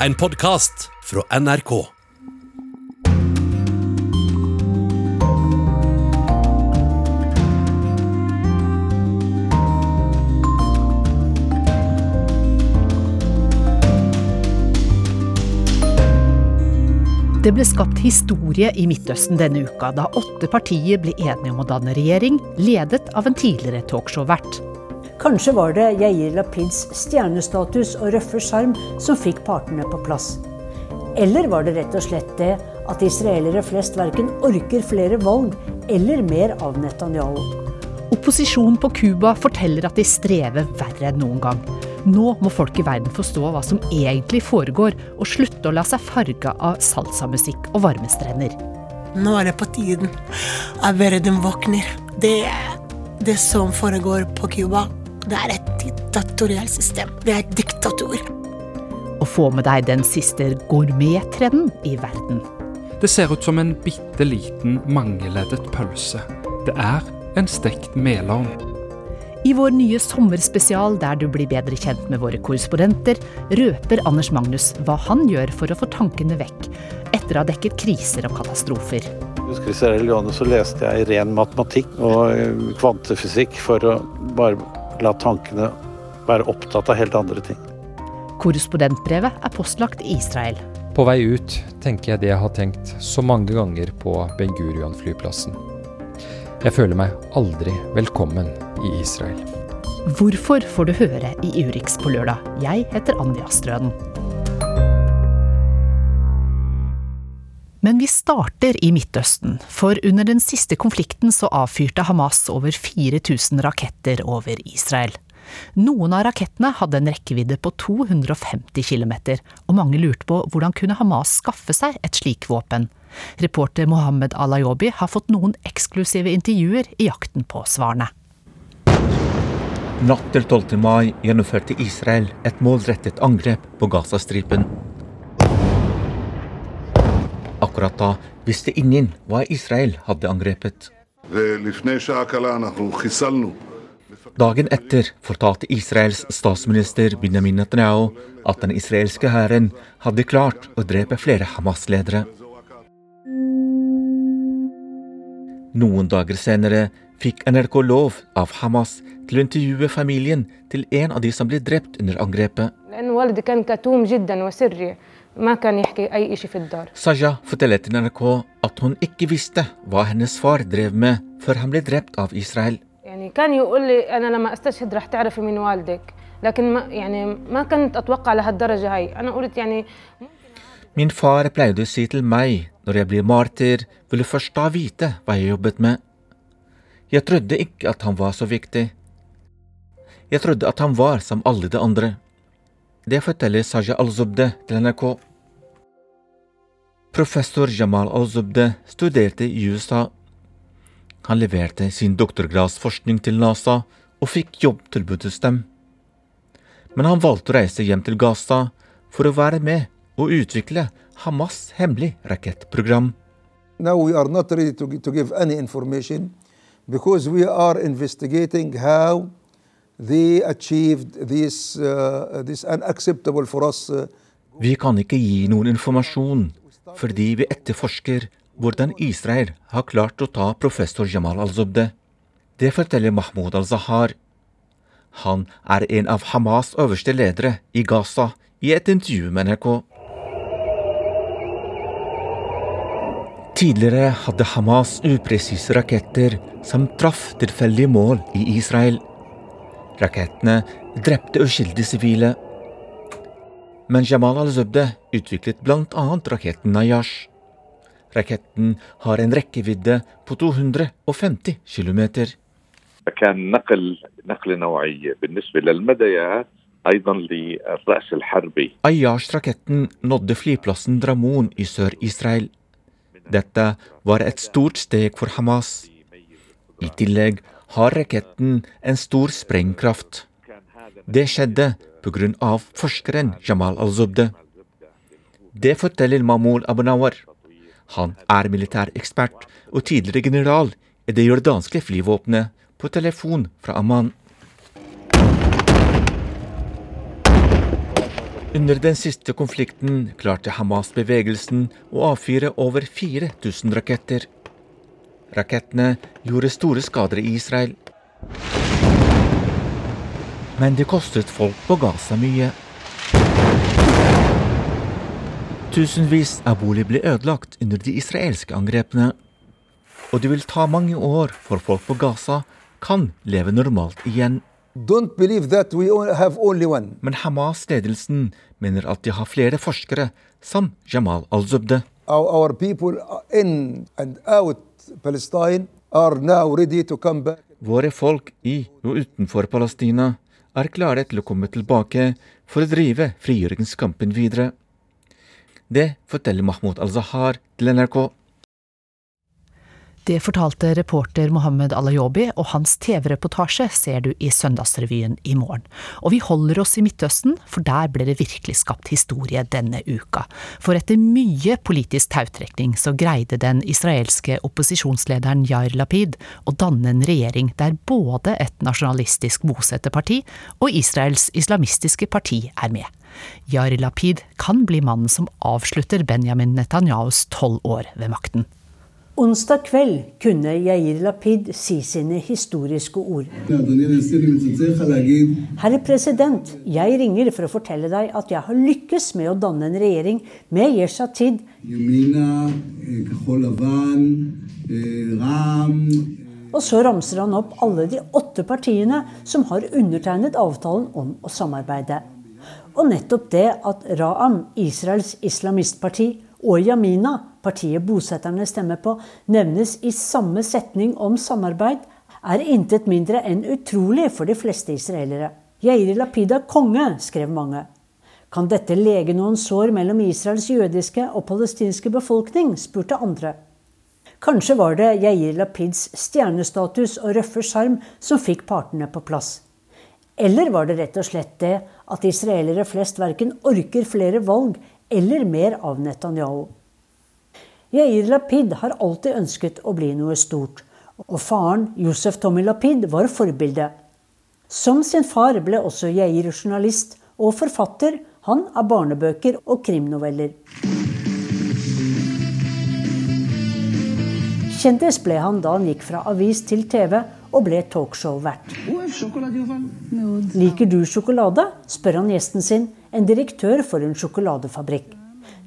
en podkast fra NRK. Det ble skapt historie i Midtøsten denne uka da åtte partier ble enige om å danne regjering, ledet av en tidligere talkshow-vert. Kanskje var det Yair Lapids stjernestatus og røffe sjarm som fikk partene på plass. Eller var det rett og slett det at israelere flest verken orker flere valg eller mer av Netanyahu? Opposisjonen på Cuba forteller at de strever verre enn noen gang. Nå må folk i verden forstå hva som egentlig foregår, og slutte å la seg farge av salsamusikk og varmestrender. Nå er det på tiden at verden våkner. Det, er det som foregår på Cuba, det er et diktatorielt system. Det er et diktatur. Og få med deg den siste gourmettrenden i verden. Det ser ut som en bitte liten mangeleddet pølse. Det er en stekt melovn. I vår nye sommerspesial, der du blir bedre kjent med våre korrespondenter, røper Anders Magnus hva han gjør for å få tankene vekk, etter å ha dekket kriser og katastrofer. husker I Sierra Leone så leste jeg ren matematikk og kvantefysikk for å bare la tankene være opptatt av helt andre ting. Korrespondentbrevet er postlagt i Israel. På vei ut tenker jeg det jeg har tenkt så mange ganger på Ben Gurion-flyplassen. Jeg føler meg aldri velkommen i Israel. Hvorfor får du høre i Urix på lørdag. Jeg heter Anja Strøden. Men vi starter i Midtøsten, for under den siste konflikten så avfyrte Hamas over 4000 raketter over Israel. Noen av rakettene hadde en rekkevidde på 250 km, og mange lurte på hvordan kunne Hamas skaffe seg et slik våpen. Reporter Mohammed Alayobi har fått noen eksklusive intervjuer i jakten på svarene. Natt til 12. mai gjennomførte Israel et målrettet angrep på Gazastripen akkurat da visste ingen hva Israel hadde angrepet. Dagen etter fortalte Israels statsminister Benjamin Netanyahu at den israelske hæren hadde klart å drepe flere Hamas-ledere. Noen dager senere fikk NRK lov av Hamas til å intervjue familien til en av de som ble drept under angrepet. ما كان يحكي أي شيء في الدار. سجا فتلت نانكو أتون إكي فيستا واهنس فار دريف ما فرهم لدربت أف إسرائيل. يعني كان يقول لي أنا لما أستشهد رح تعرفي من والدك لكن ما يعني ما كنت أتوقع لهالدرجة هاي. أنا قلت يعني من فار بلايدو سيتل ماي نور يبلي مارتر ولو فرشتا فيتا وهي يوبت ما يترد إك أتهم فاسو فيكتي. يترد أتهم فار سم ألي أندري Det forteller Saja Al-Zubde til NRK. Professor Jamal Al-Zubde studerte i USA. Han leverte sin doktorgradsforskning til NASA og fikk jobbtilbud hos dem. Men han valgte å reise hjem til Gaza for å være med og utvikle Hamas' hemmelig rakettprogram. Now we are not ready to, gi- to give any information because we are how they achieved this, uh, this unacceptable for us. Uh, Vi kan ikke gi noen informasjon fordi vi etterforsker hvordan Israel har klart å ta professor Jamal al-Zubde. Det forteller Mahmoud al-Zahar. Han er en av Hamas' øverste ledere i Gaza i et intervju med NRK. Tidligere hadde Hamas upresise raketter som traff tilfeldige mål i Israel. Rakettene drepte uskyldige sivile. Men Jamal al-Zubde utviklet bl.a. raketten Nayash. Raketten har en rekkevidde på 250 km. كان نقل نقل نوعية بالنسبة للمديات أيضا للرأس الحربي Ayash-raketten nådde flyplassen Dramon i Sør-Israel. Dette var et stort steg for Hamas. I tillegg har raketten en stor sprengkraft. Det skjedde pga. forskeren Jamal al-Zubde. Det forteller Mahmoud Abunawar. Han er militærekspert og tidligere general i det jordanske flyvåpenet, på telefon fra Amman. Under den siste konflikten klarte Hamas-bevegelsen å avfyre over 4000 raketter. Rakettene gjorde store skader i Israel. Men det kostet folk på Gaza mye. Tusenvis av boliger ble ødelagt under de israelske angrepene. Og det vil ta mange år for folk på Gaza kan leve normalt igjen. Men Hamas-ledelsen mener at de har flere forskere, som Jamal al-Zubde. Our, our people in and out Våre folk i og utenfor Palestina er klare til å komme tilbake for å drive frigjøringskampen videre. Det forteller Mahmoud al-Zahar til NRK. Det fortalte reporter Mohammed Alayobi, og hans TV-reportasje ser du i Søndagsrevyen i morgen. Og vi holder oss i Midtøsten, for der ble det virkelig skapt historie denne uka. For etter mye politisk tautrekning så greide den israelske opposisjonslederen Yair Lapid å danne en regjering der både et nasjonalistisk bosetterparti og Israels islamistiske parti er med. Yair Lapid kan bli mannen som avslutter Benjamin Netanyahus tolv år ved makten. Onsdag kveld kunne Yair Lapid si sine historiske ord. Herre president, jeg ringer for å fortelle deg at jeg har lykkes med å danne en regjering med Yeshatid. Og så ramser han opp alle de åtte partiene som har undertegnet avtalen om å samarbeide. Og nettopp det at Ra'am, Israels islamistparti, og Yamina, partiet bosetterne stemmer på, nevnes i samme setning om samarbeid, er intet mindre enn utrolig for de fleste israelere. Yair Lapid er konge, skrev mange. Kan dette lege noen sår mellom Israels jødiske og palestinske befolkning, spurte andre. Kanskje var det Yair Lapids stjernestatus og røffe sjarm som fikk partene på plass. Eller var det rett og slett det at israelere flest verken orker flere valg eller mer av Netanyahu. Yair Lapid har alltid ønsket å bli noe stort, og faren Josef Tommy Lapid var forbildet. Som sin far ble også Yair journalist og forfatter, han av barnebøker og krimnoveller. Kjendis ble han da han gikk fra avis til TV og ble talkshow-vert. Liker du sjokolade? spør han gjesten sin, en direktør for en sjokoladefabrikk.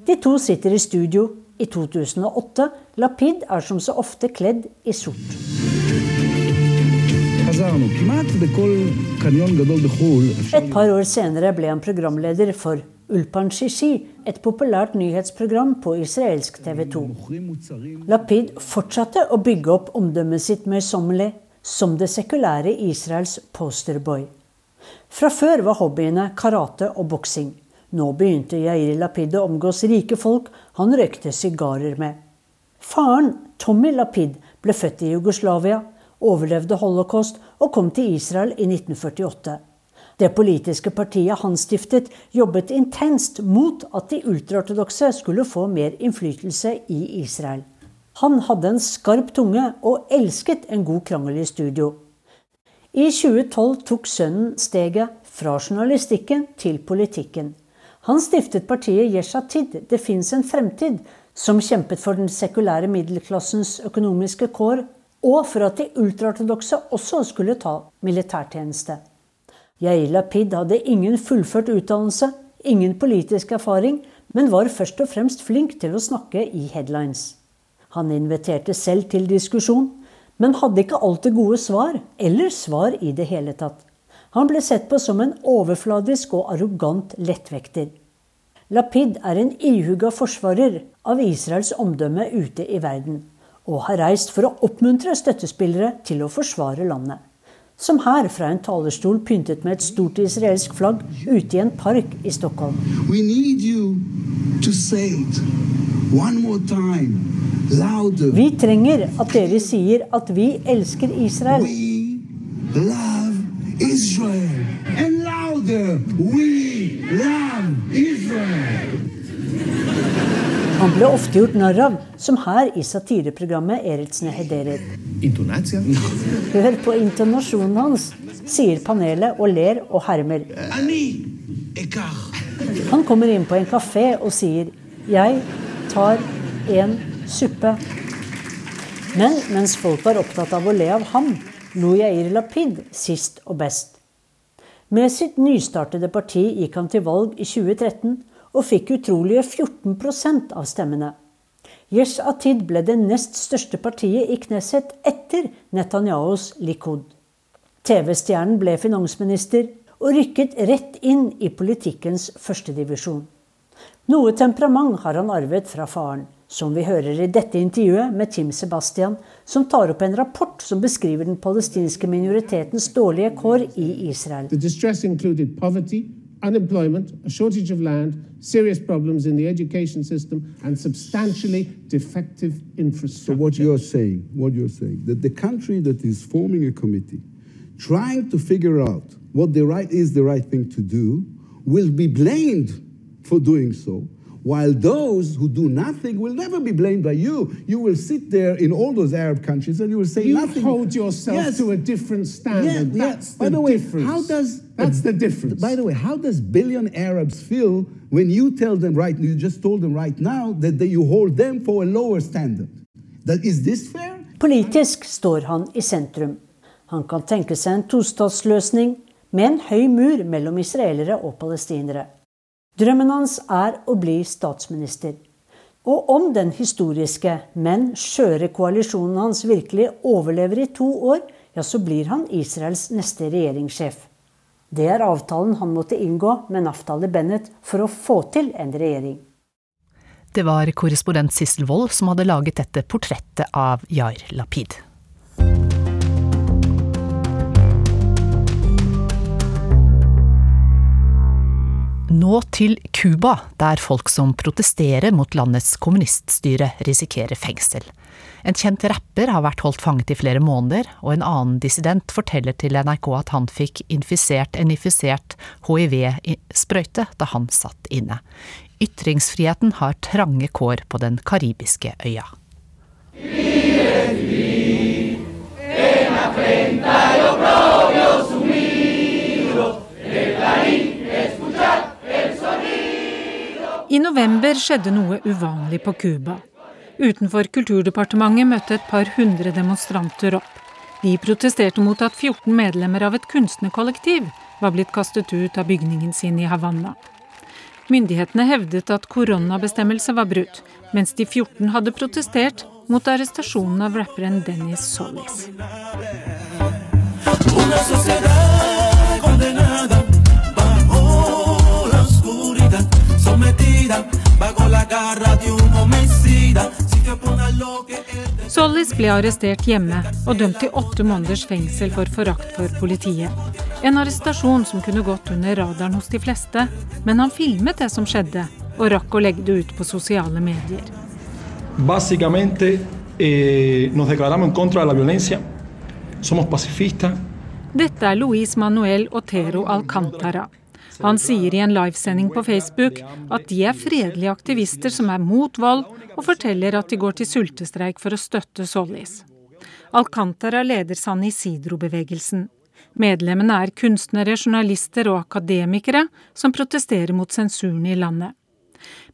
De to sitter i studio i 2008. Lapid er som så ofte kledd i sort. Et par år senere ble han programleder for Ulpan Shishi, et populært nyhetsprogram på israelsk TV 2. Lapid fortsatte å bygge opp omdømmet sitt møysommelig som det sekulære Israels posterboy. Fra før var hobbyene karate og boksing. Nå begynte Yair Lapid å omgås rike folk han røykte sigarer med. Faren, Tommy Lapid, ble født i Jugoslavia, overlevde holocaust og kom til Israel i 1948. Det politiske partiet han stiftet, jobbet intenst mot at de ultraortodokse skulle få mer innflytelse i Israel. Han hadde en skarp tunge og elsket en god krangel i studio. I 2012 tok sønnen steget fra journalistikken til politikken. Han stiftet partiet Yeshatid, Det fins en fremtid, som kjempet for den sekulære middelklassens økonomiske kår, og for at de ultraortodokse også skulle ta militærtjeneste. Yair Lapid hadde ingen fullført utdannelse, ingen politisk erfaring, men var først og fremst flink til å snakke i headlines. Han inviterte selv til diskusjon, men hadde ikke alltid gode svar, eller svar i det hele tatt. Han ble sett på som en overfladisk og arrogant lettvekter. Lapid er en ihuga forsvarer av Israels omdømme ute i verden, og har reist for å oppmuntre støttespillere til å forsvare landet. Som her fra en talerstol pyntet med et stort israelsk flagg ute i en park i Stockholm. We need you to say it one more time. Vi trenger at dere sier at vi elsker Israel. Han ble ofte gjort narr av, som her i satireprogrammet Eritsne Hederer. Hør på intonasjonen hans, sier panelet og ler og hermer. Han kommer inn på en kafé og sier 'jeg tar en suppe'. Men mens folk var opptatt av å le av ham, lo Yair Lapid sist og best. Med sitt nystartede parti gikk han til valg i 2013 og fikk utrolige 14 av stemmene. Yesh Atid ble det nest største partiet i Knesset etter Netanyahus Likud. TV-stjernen ble finansminister og rykket rett inn i politikkens førstedivisjon. Noe temperament har han arvet fra faren, som vi hører i dette intervjuet med Tim Sebastian, som tar opp en rapport som beskriver den palestinske minoritetens dårlige kår i Israel. Unemployment, a shortage of land, serious problems in the education system, and substantially defective infrastructure. So what you're saying, what you're saying, that the country that is forming a committee, trying to figure out what the right is the right thing to do, will be blamed for doing so while those who do nothing will never be blamed by you. You will sit there in all those Arab countries and you will say you nothing. You hold yourself yes. to a different standard. Yeah, That's yeah. the, by the way, difference. how does That's the difference. By the way, how does billion Arabs feel when you tell them right? You just told them right now that they, you hold them for a lower standard. That, is this fair? Politisk står han i sentrum. Han kan tenke seg en tostatsløsning med en høy mur mellom israelere og palestinere. Drømmen hans er å bli statsminister. Og om den historiske, men skjøre koalisjonen hans virkelig overlever i to år, ja, så blir han Israels neste regjeringssjef. Det er avtalen han måtte inngå med Naftali Bennett for å få til en regjering. Det var korrespondent Sissel Wold som hadde laget dette portrettet av Yair Lapid. Nå til Cuba, der folk som protesterer mot landets kommuniststyre, risikerer fengsel. En kjent rapper har vært holdt fanget i flere måneder, og en annen dissident forteller til NRK at han fikk infisert en infisert hiv-sprøyte da han satt inne. Ytringsfriheten har trange kår på den karibiske øya. I november skjedde noe uvanlig på Cuba. Utenfor Kulturdepartementet møtte et par hundre demonstranter opp. De protesterte mot at 14 medlemmer av et kunstnerkollektiv var blitt kastet ut av bygningen sin i Havanna. Myndighetene hevdet at koronabestemmelse var brutt, mens de 14 hadde protestert mot arrestasjonen av rapperen Dennis Solis. Solis ble arrestert hjemme og dømt til åtte måneders fengsel for forakt for politiet. En arrestasjon som kunne gått under radaren hos de fleste, men han filmet det som skjedde, og rakk å legge det ut på sosiale medier. Eh, nos declaramos en contra de la violencia. Somos pacifistas. Dette er Luis Manuel Otero Alcantara. Han sier i en livesending på Facebook at de er fredelige aktivister som er mot vold, og forteller at de går til sultestreik for å støtte Sollis. Alcantara leder San Isidro-bevegelsen. Medlemmene er kunstnere, journalister og akademikere som protesterer mot sensuren i landet.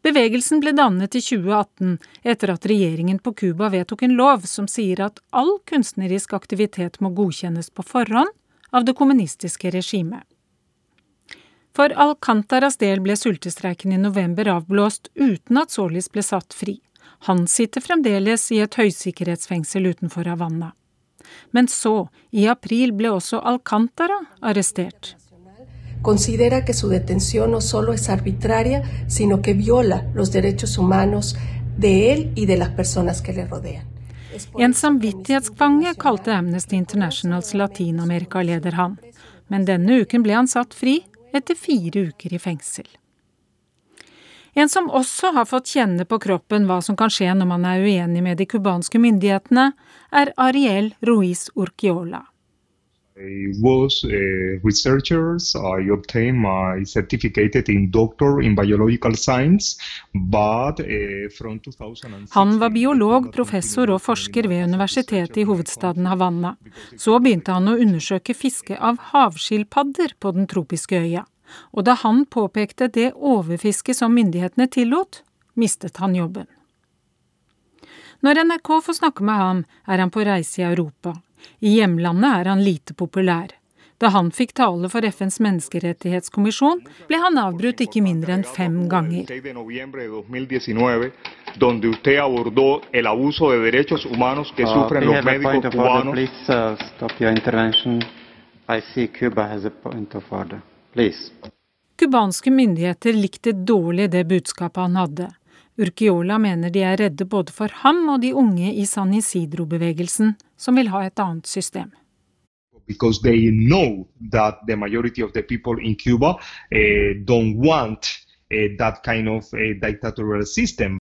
Bevegelsen ble dannet i 2018 etter at regjeringen på Cuba vedtok en lov som sier at all kunstnerisk aktivitet må godkjennes på forhånd av det kommunistiske regimet. For Alcantaras del ble sultestreiken i november avblåst uten at Solis ble satt fri. Han sitter fremdeles i et høysikkerhetsfengsel utenfor Havanna. Men så, i april, ble også Alcantara arrestert. Considera que su detención no solo es arbitraria, sino que viola los derechos humanos de él y de las personas que le rodean. En samvittighetsfange kalte Amnesty Internationals Latin-Amerika-leder han. Men denne uken ble han satt fri etter fire uker i fengsel. En som også har fått kjenne på kroppen hva som kan skje når man er uenig med de cubanske myndighetene, er Ariel Ruiz Urquiola. I was a researcher. I obtained my certificate in doctor in biological science, but uh, from 2006 Han var biolog, professor og forsker ved universitetet i hovedstaden Havanna. Så begynte han å undersøke fiske av havskilpadder på den tropiske øya. og da han påpekte det overfisket som myndighetene tillot, mistet han jobben. Når NRK får snakke med ham, er han på reise i Europa. I hjemlandet er han lite populær. Da han fikk tale for FNs menneskerettighetskommisjon, ble han avbrutt ikke mindre enn fem ganger. donde usted abordó el abuso de derechos humanos que sufren los médicos cubanos. Cubanske myndigheter likte dårlig det budskapet han hadde. Urquiola mener de er redde både for ham og de unge i San Isidro-bevegelsen, som vil ha et annet system. Because they know that the majority of the people in Cuba don't want that kind of uh, dictatorial system.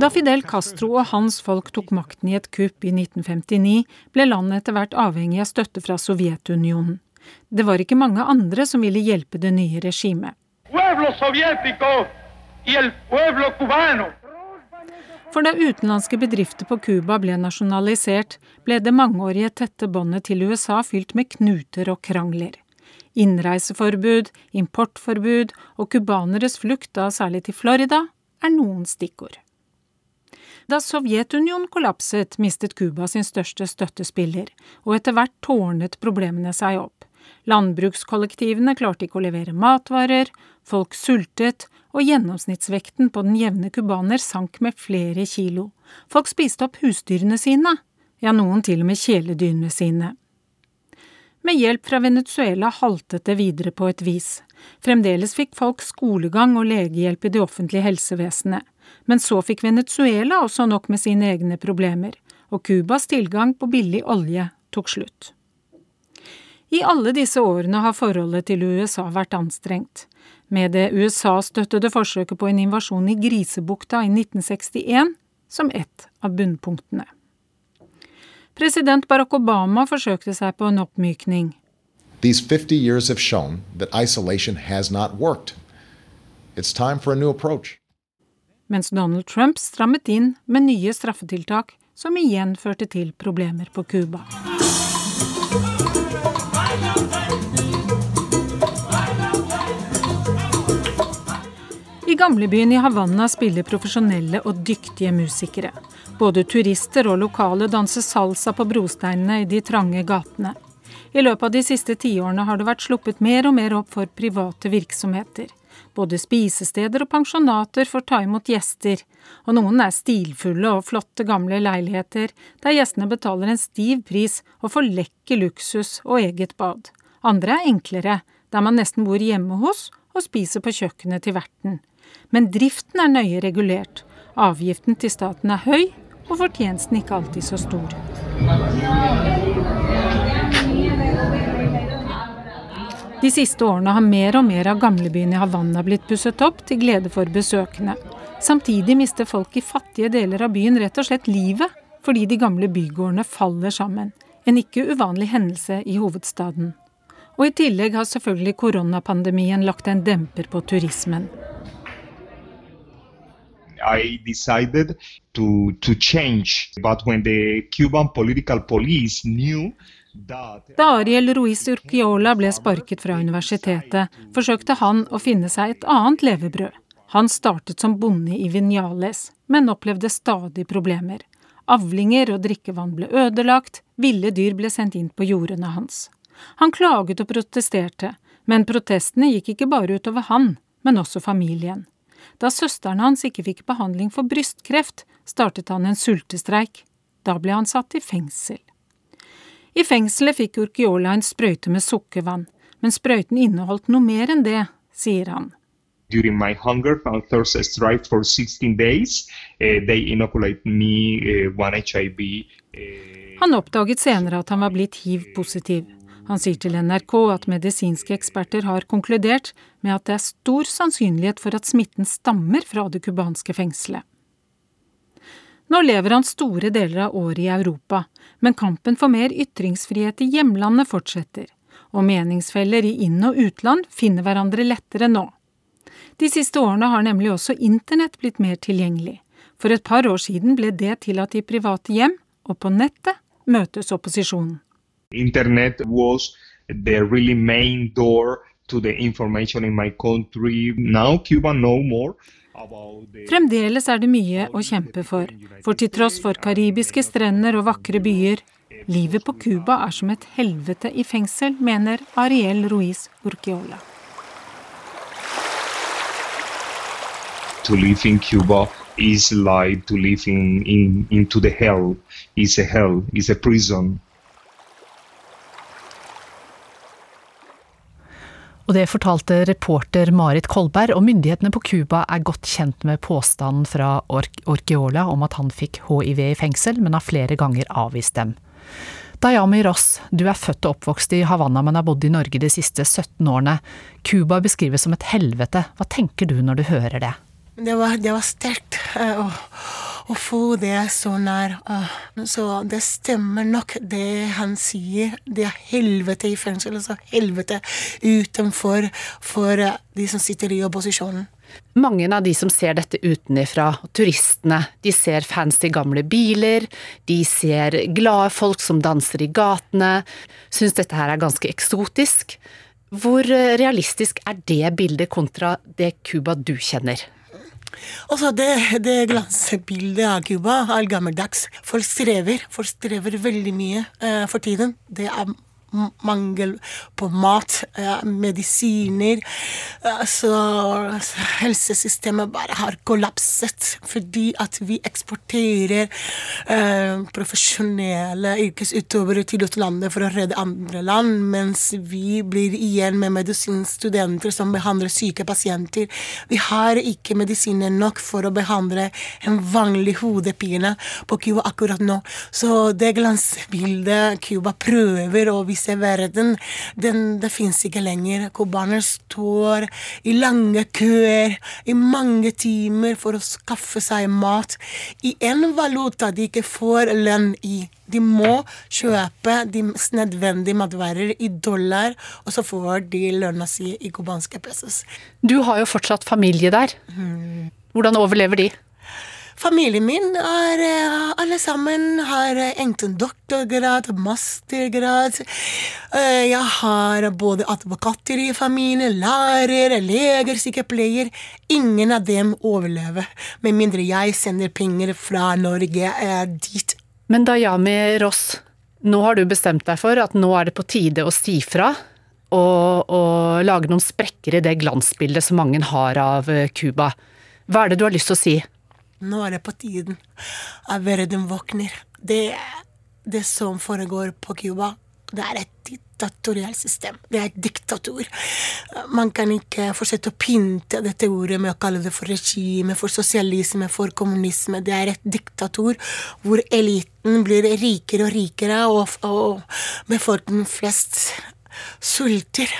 Da Fidel Castro og hans folk tok makten i et kupp i 1959, ble landet etter hvert avhengig av støtte fra Sovjetunionen. Det var ikke mange andre som ville hjelpe det nye regimet. For da utenlandske bedrifter på Cuba ble nasjonalisert, ble det mangeårige tette båndet til USA fylt med knuter og krangler. Innreiseforbud, importforbud og cubaneres flukt, da særlig til Florida, er noen stikkord. Da Sovjetunionen kollapset, mistet Cuba sin største støttespiller, og etter hvert tårnet problemene seg opp. Landbrukskollektivene klarte ikke å levere matvarer, folk sultet, og gjennomsnittsvekten på den jevne cubaner sank med flere kilo. Folk spiste opp husdyrene sine, ja, noen til og med kjæledyrene sine. Med hjelp fra Venezuela haltet det videre på et vis. Fremdeles fikk folk skolegang og legehjelp i det offentlige helsevesenet. Men så fikk Venezuela også nok med sine egne problemer, og Cubas tilgang på billig olje tok slutt. I alle disse årene har forholdet til USA vært anstrengt. Med det USA-støttede forsøket på en invasjon i Grisebukta i 1961 som ett av bunnpunktene. President Barack Obama forsøkte seg på en oppmykning. These 50 years have shown that isolation has not worked. It's time for a new approach. Mens Donald Trump strammet inn med nye straffetiltak som igjen førte til problemer på Cuba. I gamlebyen i Havanna spiller profesjonelle og dyktige musikere. Både turister og lokale danser salsa på brosteinene i de trange gatene. I løpet av de siste tiårene har det vært sluppet mer og mer opp for private virksomheter. Både spisesteder og pensjonater får ta imot gjester, og noen er stilfulle og flotte gamle leiligheter der gjestene betaler en stiv pris og får lekker luksus og eget bad. Andre er enklere, der man nesten bor hjemme hos og spiser på kjøkkenet til verten. Men driften er nøye regulert. Avgiften til staten er høy, og fortjenesten ikke alltid så stor. De siste årene har mer og mer av gamlebyen i Havanna blitt pusset opp til glede for besøkende. Samtidig mister folk i fattige deler av byen rett og slett livet fordi de gamle bygårdene faller sammen. En ikke uvanlig hendelse i hovedstaden. Og i tillegg har selvfølgelig koronapandemien lagt en demper på turismen. I decided to, to change. But when the Cuban political police knew da Ariel Ruiz Urquiola ble sparket fra universitetet, forsøkte han å finne seg et annet levebrød. Han startet som bonde i Vinales, men opplevde stadig problemer. Avlinger og drikkevann ble ødelagt, ville dyr ble sendt inn på jordene hans. Han klaget og protesterte, men protestene gikk ikke bare utover han, men også familien. Da søsteren hans ikke fikk behandling for brystkreft, startet han en sultestreik. Da ble han satt i fengsel. I fengselet fikk Urkiola en sprøyte med sukkervann, men sprøyten inneholdt noe mer enn det, sier han. During my hunger and thirst strike for 16 days, uh, they inoculate me uh, one HIV. Uh... Han oppdaget senere at han var blitt hiv-positiv. Han sier til NRK at medisinske eksperter har konkludert med at det er stor sannsynlighet for at smitten stammer fra det cubanske fengselet. Nå lever han store deler av året i Europa, men kampen for mer ytringsfrihet i hjemlandet fortsetter, og meningsfeller i inn- og utland finner hverandre lettere nå. De siste årene har nemlig også internett blitt mer tilgjengelig. For et par år siden ble det tillatt i private hjem, og på nettet møtes opposisjonen. Internet was the really main door to the information in my country. Now Cuba no more. Fremdeles er det mye å kjempe for, for til tross for karibiske strender og vakre byer, livet på Cuba er som et helvete i fengsel, mener Ariel Ruiz Urquiola. To live in Cuba is like to live in, in, into the hell. It's a hell, it's a prison. Og det fortalte reporter Marit Kolberg, og myndighetene på Cuba er godt kjent med påstanden fra Orkeola om at han fikk hiv i fengsel, men har flere ganger avvist dem. Dayami Ross, du er født og oppvokst i Havanna, men har bodd i Norge de siste 17 årene. Cuba beskrives som et helvete. Hva tenker du når du hører det? Det var, det var sterkt. Uh, å få det så nær. Så det stemmer nok, det han sier. Det er helvete i fengsel, altså helvete utenfor for de som sitter i opposisjonen. Mange av de som ser dette utenifra, turistene, de ser fancy gamle biler, de ser glade folk som danser i gatene, syns dette her er ganske eksotisk. Hvor realistisk er det bildet kontra det Cuba du kjenner? Altså, det, det glansbildet av Cuba er gammeldags. Folk strever. Folk strever veldig mye eh, for tiden. Det er mangel på mat, medisiner. Så helsesystemet bare har kollapset fordi at vi eksporterer eh, profesjonelle yrkesutøvere til utlandet for å redde andre land, mens vi blir igjen med medisinstudenter som behandler syke pasienter. Vi har ikke medisiner nok for å behandle en vanlig hodepine på Cuba akkurat nå. Så det glansbildet Cuba prøver å vise disse verden, den, det fins ikke lenger. Cubanere står i lange køer i mange timer for å skaffe seg mat i en valuta de ikke får lønn i. De må kjøpe de nødvendige matvarer i dollar, og så får de lønna si i cubanske pesos. Du har jo fortsatt familie der. Mm. Hvordan overlever de? Familien min er eh, Alle sammen har enten doktorgrad, mastergrad. Eh, jeg har både advokater i familien, lærere, leger, sykepleier. Ingen av dem overlever, med mindre jeg sender penger fra Norge eh, dit. Men Dayami Ross, nå har du bestemt deg for at nå er det på tide å si fra. Og, og lage noen sprekker i det glansbildet som mange har av Cuba. Hva er det du har lyst til å si? Nå er det på tiden at verden våkner. Det, det som foregår på Cuba, det er et diktatorielt system. Det er et diktatur. Man kan ikke fortsette å pynte dette ordet med å kalle det for regime, for sosialisme, for kommunisme. Det er et diktatur hvor eliten blir rikere og rikere, og, og befolkningen flest sulter.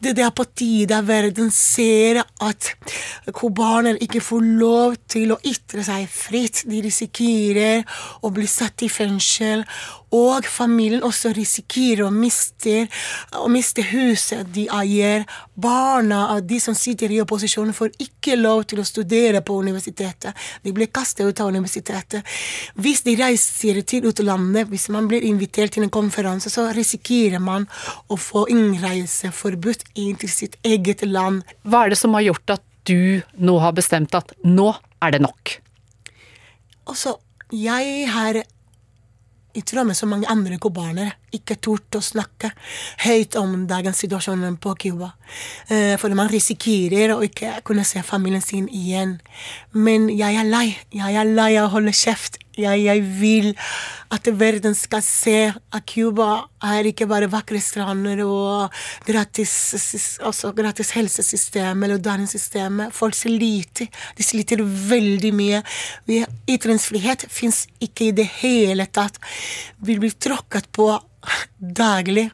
Det er på tide verden ser at cubanere ikke får lov til å ytre seg fritt. De risikerer å bli satt i fengsel og familien også risikerer å miste, å miste huset de eier. Barna av de som sitter i opposisjon, får ikke lov til å studere på universitetet. De blir kastet ut av universitetet. Hvis de reiser til utlandet, hvis man blir invitert til en konferanse, så risikerer man å få innreiseforbud inn til sitt eget land. Hva er det som har gjort at du nå har bestemt at nå er det nok? Altså, jeg har i tråd med så mange andre cubanere, ikke tort å snakke høyt om dagens situasjon på Cuba. Eh, for man risikerer å ikke kunne se familien sin igjen. Men jeg er lei. Jeg er lei av å holde kjeft. Jeg, jeg, vil at verden skal se at Cuba er ikke bare vakre strander og gratis, altså gratis helsesystem eller utdanningssystem. Folk sliter. De sliter veldig mye. Ytringsfrihet fins ikke i det hele tatt. Vi blir tråkket på daglig.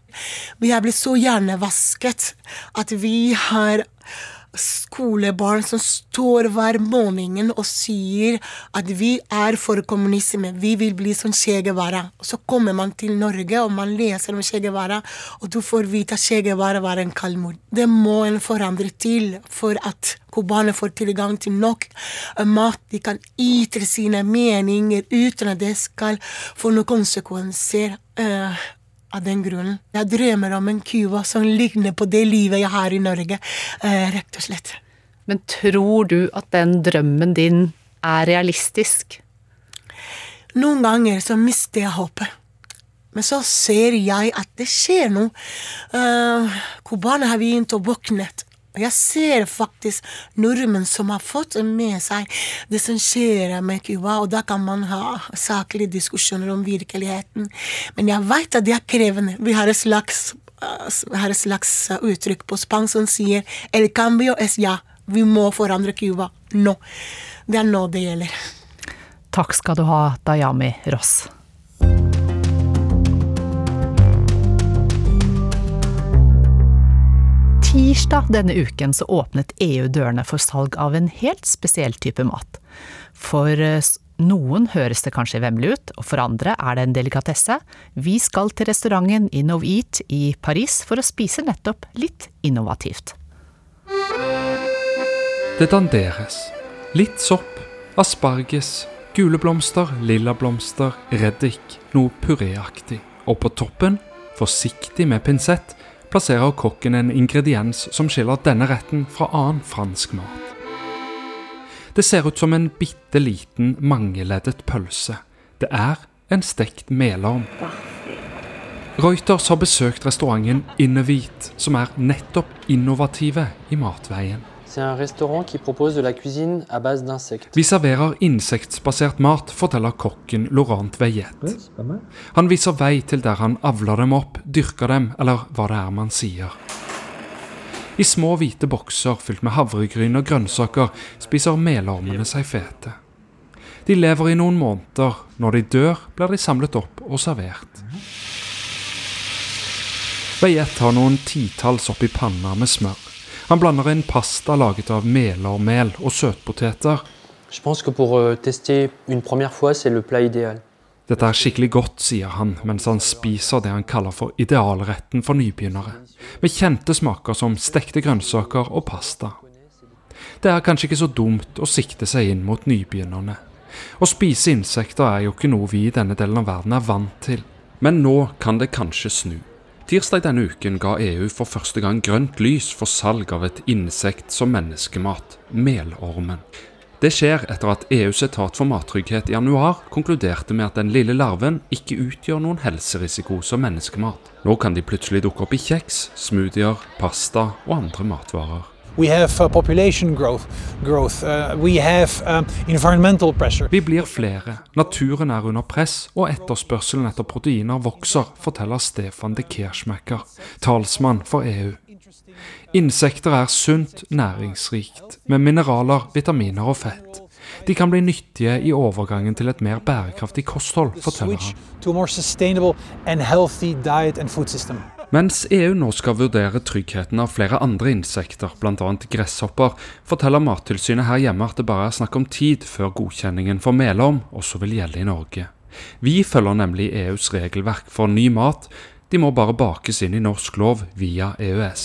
Vi har blitt så hjernevasket at vi har skolebarn som står hver morgen og sier at vi er for kommunisme, vi vil bli som Che Guevara. Så kommer man til Norge og man leser om Che Guevara, og du får vite at Che Guevara var en kaldmord. Det må en forandre til for at cubanere får tilgang til nok mat. De kan ytre sine meninger uten at det skal få noen konsekvenser. Uh, av den grunnen. Jeg drømmer om en Cuba som ligner på det livet jeg har i Norge, eh, rett og slett. Men tror du at den drømmen din er realistisk? Noen ganger så mister jeg håpet. Men så ser jeg at det skjer noe. Cubaner uh, har begynt å våknet. Jeg ser faktisk nordmenn som har fått med seg det som skjer med Cuba, og da kan man ha saklige diskusjoner om virkeligheten. Men jeg vet at det er krevende. Vi har et slags, uh, har et slags uttrykk på spansk som sier El cambio es ja. Vi må forandre Cuba nå. Det er nå det gjelder. Takk skal du ha, Dayami Ross. Tirsdag denne uken så åpnet EU dørene for salg av en helt spesiell type mat. For noen høres det kanskje vemmelig ut, og for andre er det en delikatesse. Vi skal til restauranten InnovEat i Paris for å spise nettopp litt innovativt. Det danderes. Litt sopp, asparges, gule blomster, lilla blomster, reddik, noe puréaktig. Og på toppen, forsiktig med pinsett, plasserer kokken en ingrediens som skiller denne retten fra annen fransk mat. Det ser ut som en bitte liten mangeleddet pølse. Det er en stekt melorm. Reuters har besøkt restauranten Innevit, som er nettopp innovative i matveien. Vi serverer insektsbasert mat, forteller kokken Laurent Veillet. Han viser vei til der han avler dem opp, dyrker dem, eller hva det er man sier. I små hvite bokser fylt med havregryn og grønnsaker spiser melormene seg fete. De lever i noen måneder. Når de dør, blir de samlet opp og servert. Veillet har noen titalls oppi panna med smør. Han blander inn pasta laget av melermel og søtpoteter. Dette er skikkelig godt, sier han mens han spiser det han kaller for idealretten for nybegynnere, med kjente smaker som stekte grønnsaker og pasta. Det er kanskje ikke så dumt å sikte seg inn mot nybegynnerne. Å spise insekter er jo ikke noe vi i denne delen av verden er vant til. Men nå kan det kanskje snu. Tirsdag denne uken ga EU for første gang grønt lys for salg av et insekt som menneskemat, melormen. Det skjer etter at EUs etat for mattrygghet i januar konkluderte med at den lille larven ikke utgjør noen helserisiko som menneskemat. Nå kan de plutselig dukke opp i kjeks, smoothier, pasta og andre matvarer. We have uh, population growth. growth. Uh, we have um, environmental pressure. Vi blir flere, naturen er under press, og etterspørselen etter proteiner vokser, forteller Stefan de Kerschmecker, talsmann for EU. Insekter er sunt, næringsrikt, med mineraler, vitaminer og fett. De kan bli nyttige i overgangen til et mer bærekraftig kosthold, forteller han. Mens EU nå skal vurdere tryggheten av flere andre insekter, bl.a. gresshopper, forteller Mattilsynet her hjemme at det bare er snakk om tid før godkjenningen for melorm også vil gjelde i Norge. Vi følger nemlig EUs regelverk for ny mat. De må bare bakes inn i norsk lov via EØS.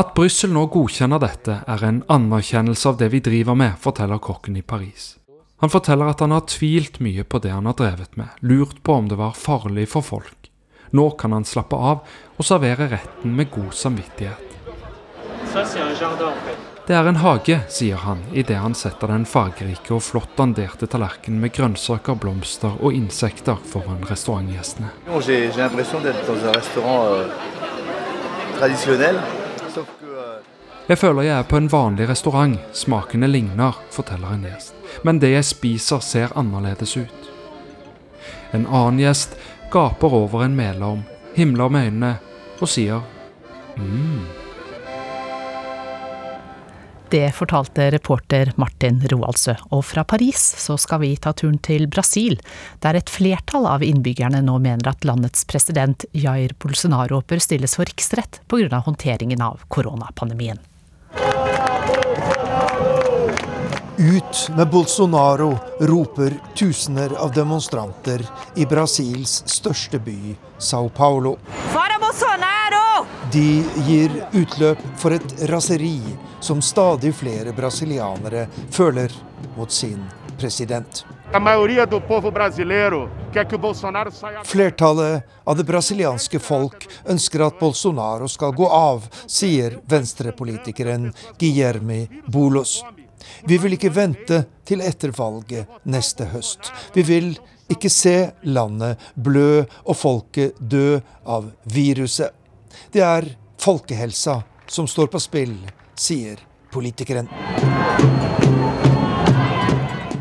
At Brussel nå godkjenner dette, er en anerkjennelse av det vi driver med, forteller kokken i Paris. Han forteller at han har tvilt mye på det han har drevet med, lurt på om det var farlig for folk. Nå kan han slappe av og servere retten med god samvittighet. Det er en hage, sier han idet han setter den fargerike og flott danderte tallerkenen med grønnsaker, blomster og insekter foran restaurantgjestene. Jeg føler jeg er på en vanlig restaurant, smakene ligner, forteller en gjest men det jeg spiser ser annerledes ut. En annen gjest gaper over en melorm, himler med øynene og sier mm. Det fortalte reporter Martin Roaldsø. Og fra Paris så skal vi ta turen til Brasil, der et flertall av innbyggerne nå mener at landets president Jair Bolsonaro bør stilles for riksrett pga. håndteringen av koronapandemien. Ut med Bolsonaro, roper tusener av demonstranter i Brasils største by, Sao Paulo. De gir utløp for et raseri som stadig flere brasilianere føler mot sin president. Flertallet av det brasilianske folk ønsker at Bolsonaro skal gå av, sier venstrepolitikeren Guillermi Bolos. Vi vil ikke vente til etter valget neste høst. Vi vil ikke se landet blø og folket dø av viruset. Det er folkehelsa som står på spill, sier politikeren.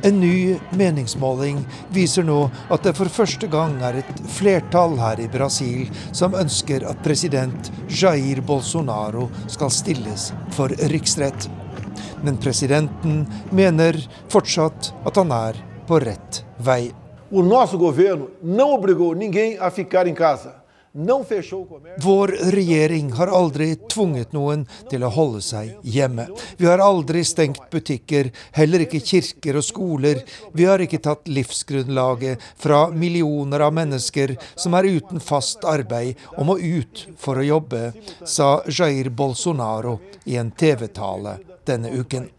En ny meningsmåling viser nå at det for første gang er et flertall her i Brasil som ønsker at president Jair Bolsonaro skal stilles for riksrett. Men presidenten mener fortsatt at han er på rett vei. Vår regjering har aldri tvunget noen til å holde seg hjemme. Vi har aldri stengt butikker, heller ikke kirker og skoler. Vi har ikke tatt livsgrunnlaget fra millioner av mennesker som er uten fast arbeid og må ut for å jobbe, sa Jair Bolsonaro i en TV-tale denne uken.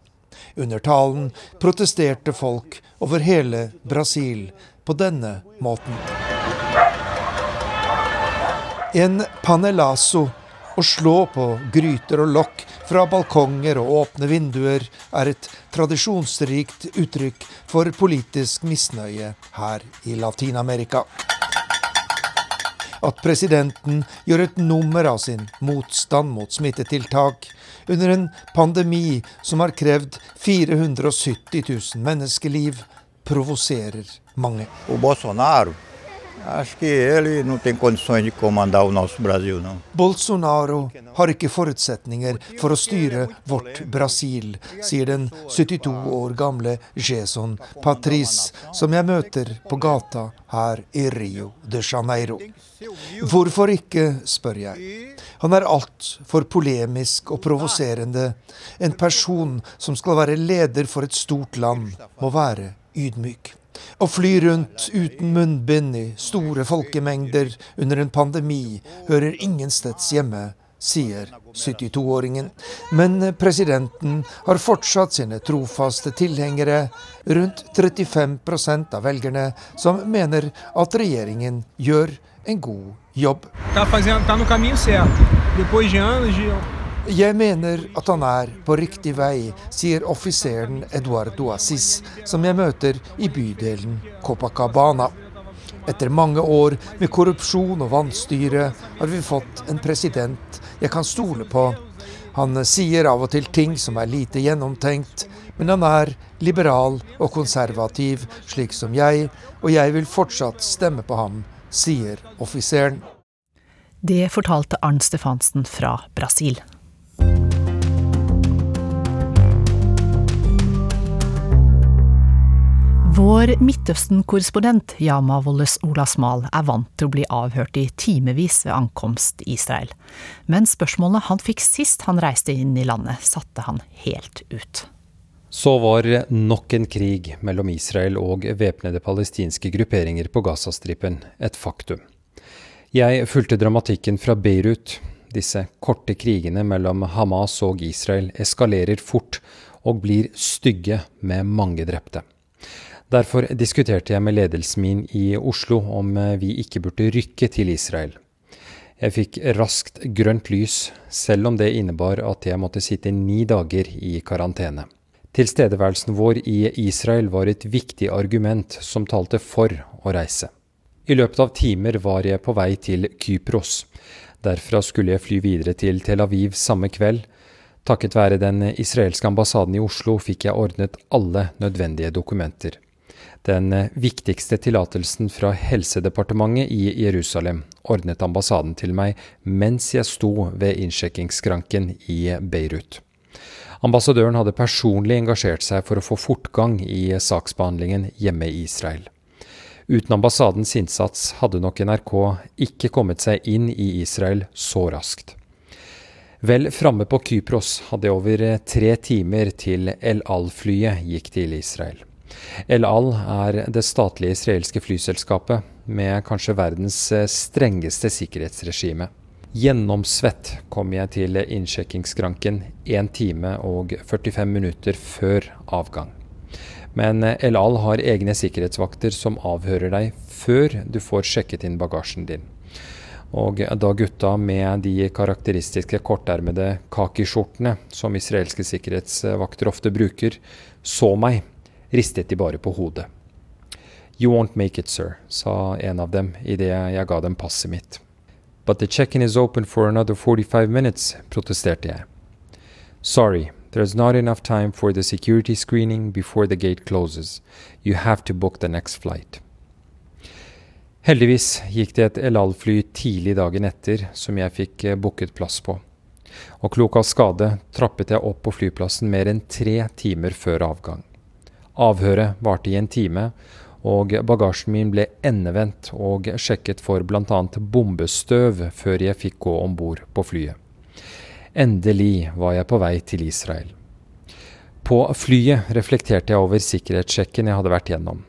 Under talen protesterte folk over hele Brasil på denne måten. En panelazo, å slå på gryter og lokk fra balkonger og åpne vinduer, er et tradisjonsrikt uttrykk for politisk misnøye her i Latin-Amerika. At presidenten gjør et nummer av sin motstand mot smittetiltak under en pandemi som har krevd 470 000 menneskeliv, provoserer mange. O Bolsonaro Acho que ele não tem condições de comandar o nosso Brasil, não. Bolsonaro har ikke forutsetninger for å styre vårt Brasil, sier den 72 år gamle Jason Patrice, som jeg møter på gata her i Rio de Janeiro. Hvorfor ikke, spør jeg. Han er altfor polemisk og provoserende. En person som skal være leder for et stort land, må være ydmyk. Å fly rundt uten munnbind i store folkemengder under en pandemi hører ingensteds hjemme, sier 72-åringen. Men presidenten har fortsatt sine trofaste tilhengere, rundt 35% av velgerne, som mener at regjeringen gjør en god jobb. Tá fazendo, tá no caminho certo. Jeg mener at han er på riktig vei, sier offiseren Eduardo Assis, som jeg møter i bydelen Copacabana. Etter mange år med korrupsjon og vanstyre har vi fått en president jeg kan stole på. Han sier av og til ting som er lite gjennomtenkt, men han er liberal og konservativ, slik som jeg, og jeg vil fortsatt stemme på ham, sier offiseren. Det fortalte Arnt Stefansen fra Brasil. Vår Midtøsten-korrespondent Yama Wolles Olasmal er vant til å bli avhørt i timevis ved ankomst i Israel. Men spørsmålene han fikk sist han reiste inn i landet, satte han helt ut. Så var nok en krig mellom Israel og væpnede palestinske grupperinger på Gazastripen et faktum. Jeg fulgte dramatikken fra Beirut. Disse korte krigene mellom Hamas og Israel eskalerer fort og blir stygge med mange drepte. Derfor diskuterte jeg med ledelsen min i Oslo om eh, vi ikke burde rykke til Israel. Jeg fikk raskt grønt lys, selv om det innebar at jeg måtte sitte ni dager i karantene. Tilstedeværelsen vår i Israel var et viktig argument som talte for å reise. I løpet av timer var jeg på vei til Kypros. Derfra skulle jeg fly videre til Tel Aviv samme kveld. Takket være den israelske ambassaden i Oslo fikk jeg ordnet alle nødvendige dokumenter. Den eh, viktigste tillatelsen fra Helsedepartementet i Jerusalem ordnet ambassaden til meg mens jeg sto ved innsjekkingsskranken i Beirut. Ambassadøren hadde personlig engasjert seg for å få fortgang i saksbehandlingen hjemme i Israel. Uten ambassadens innsats hadde nok NRK ikke kommet seg inn i Israel så raskt. Vel framme på Kypros hadde jeg over tre timer til El Al-flyet gikk til Israel. El Al er det statlige israelske flyselskapet med kanskje verdens eh, strengeste sikkerhetsregime. Gjennomsvett kom jeg til innsjekkingsskranken 1 time og 45 minutter før avgang. Men El Al har egne sikkerhetsvakter som avhører deg før du får sjekket inn bagasjen din. Og da gutta med de karakteristiske kortermede kakiskjortene som israelske sikkerhetsvakter ofte bruker, så meg, ristet de bare på hodet. You won't make it, sir, sa en av dem idet jeg ga dem passet mitt. But the check-in is open for another 45 minutes, protesterte jeg. Sorry, there's not enough time for the security screening before the gate closes. You have to book the next flight. Heldigvis gikk det et El Al-fly tidlig dagen etter som jeg fikk eh, booket plass på. Og klok av skade trappet jeg opp på flyplassen mer enn tre timer før avgang. Avhøret varte i en time, og bagasjen min ble endevendt og sjekket for bl.a. bombestøv før jeg fikk gå om bord på flyet. Endelig var jeg på vei til Israel. På flyet reflekterte jeg over sikkerhetssjekken jeg hadde vært gjennom.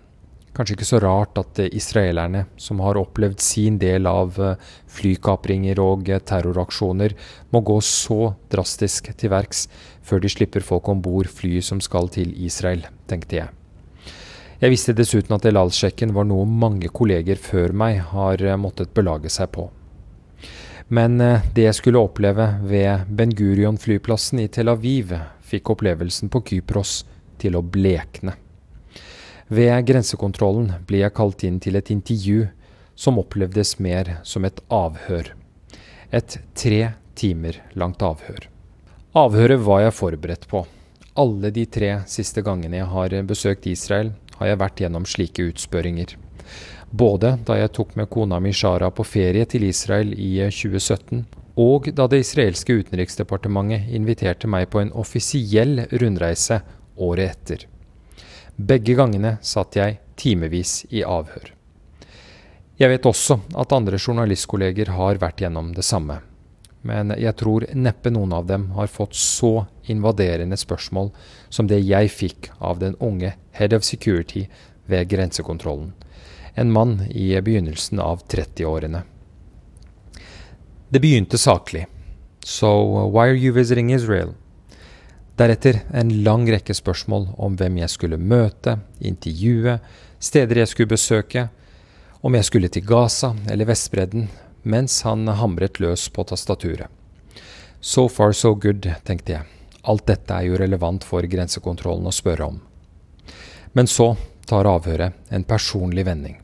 Kanskje ikke så rart at eh, israelerne, som har opplevd sin del av eh, flykapringer og eh, terroraksjoner, må gå så drastisk til verks før de slipper folk om bord flyet som skal til Israel, tenkte jeg. Jeg visste dessuten at Elal-sjekken var noe mange kolleger før meg har måttet belage seg på. Men det jeg skulle oppleve ved Ben Gurion-flyplassen i Tel Aviv, fikk opplevelsen på Kypros til å blekne. Ved grensekontrollen ble jeg kalt inn til et intervju som opplevdes mer som et avhør. Et tre timer langt avhør. Avhøret var jeg forberedt på. Alle de tre siste gangene jeg har besøkt Israel, har jeg vært gjennom slike utspørringer. Både da jeg tok med kona mi Shara på ferie til Israel i 2017, og da det israelske utenriksdepartementet inviterte meg på en offisiell rundreise året etter. Begge gangene satt jeg timevis i avhør. Jeg vet også at andre journalistkolleger har vært gjennom det samme. Men jeg tror neppe noen av dem har fått så invaderende spørsmål som det jeg fikk av den unge head of security ved grensekontrollen. En mann i begynnelsen av 30-årene. Det begynte saklig. So why are you visiting Israel? Deretter en lang rekke spørsmål om hvem jeg skulle møte, intervjue, steder jeg skulle besøke, om jeg skulle til Gaza eller Vestbredden, mens han hamret løs på tastaturet. So far so good, tenkte jeg. Alt dette er jo relevant for grensekontrollen å spørre om. Men så tar avhøret en personlig vending.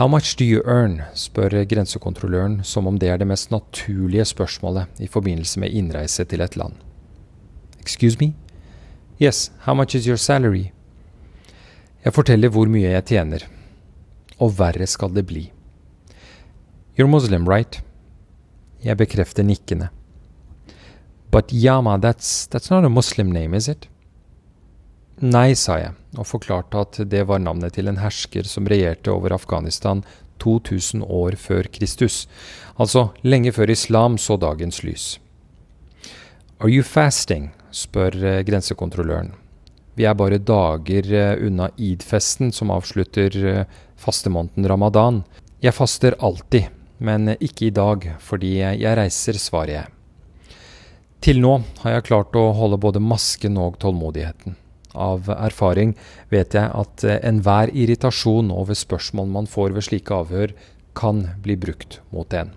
How much do you earn? spør grensekontrolløren som om det er det mest naturlige spørsmålet i forbindelse med innreise til et land. Excuse me? Yes, how much is your salary? Jeg forteller hvor mye jeg tjener. Og verre skal det bli. You're Muslim, right? Jeg bekrefter nikkende. But Yama, that's, that's not a Muslim name, is it? Nei, sa jeg, og forklarte at det var navnet til en hersker som regjerte over Afghanistan 2000 år før Kristus, altså lenge før islam så dagens lys. Are you fasting? Spør eh, grensekontrolløren. Vi er bare dager eh, unna id-festen som avslutter eh, fastemåneden ramadan. Jeg faster alltid, men ikke i dag, fordi jeg reiser, svarer jeg. Til nå har jeg klart å holde både masken og tålmodigheten. Av erfaring vet jeg at enhver irritasjon over spørsmål man får ved slike avhør, kan bli brukt mot en.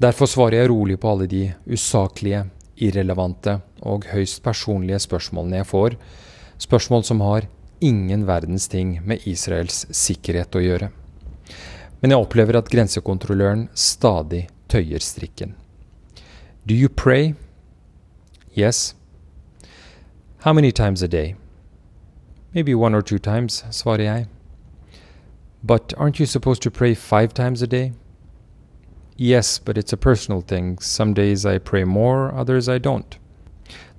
Derfor svarer jeg rolig på alle de usaklige, irrelevante og høyst personlige spørsmålene jeg får, spørsmål som har ingen verdens ting med Israels sikkerhet å gjøre. Men jeg opplever at grensekontrolløren stadig tøyer strikken. Do you pray? Yes. How many times a day? Maybe one or two times, svarer jeg. But aren't you supposed to pray five times a day? Yes, but it's a personal thing. Some days I pray more, others I don't.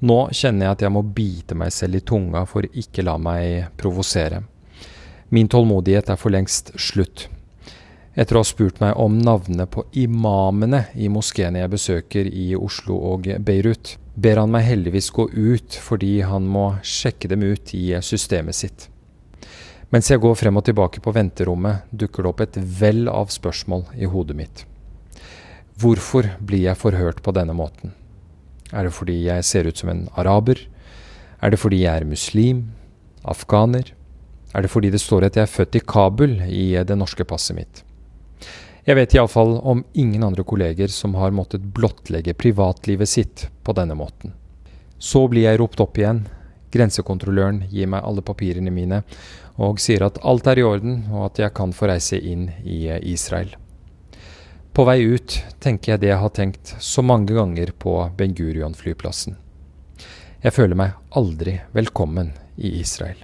Nå kjenner jeg at jeg må bite meg selv i tunga for ikke la meg provosere. Min tålmodighet er for lengst slutt. Etter å ha spurt meg om navnene på imamene i moskeene jeg besøker i Oslo og Beirut, ber han meg heldigvis gå ut fordi han må sjekke dem ut i systemet sitt. Mens jeg går frem og tilbake på venterommet, dukker det opp et vell av spørsmål i hodet mitt. Hvorfor blir jeg forhørt på denne måten? Er det fordi jeg ser ut som en araber? Er det fordi jeg er muslim? Afghaner? Er det fordi det står at jeg er født i Kabul i det norske passet mitt? Jeg vet iallfall om ingen andre kolleger som har måttet blottlegge privatlivet sitt på denne måten. Så blir jeg ropt opp igjen. Grensekontrolløren gir meg alle papirene mine og sier at alt er i orden, og at jeg kan få reise inn i Israel. På vei ut tenker jeg det jeg har tenkt så mange ganger på Ben Gurion-flyplassen. Jeg føler meg aldri velkommen i Israel.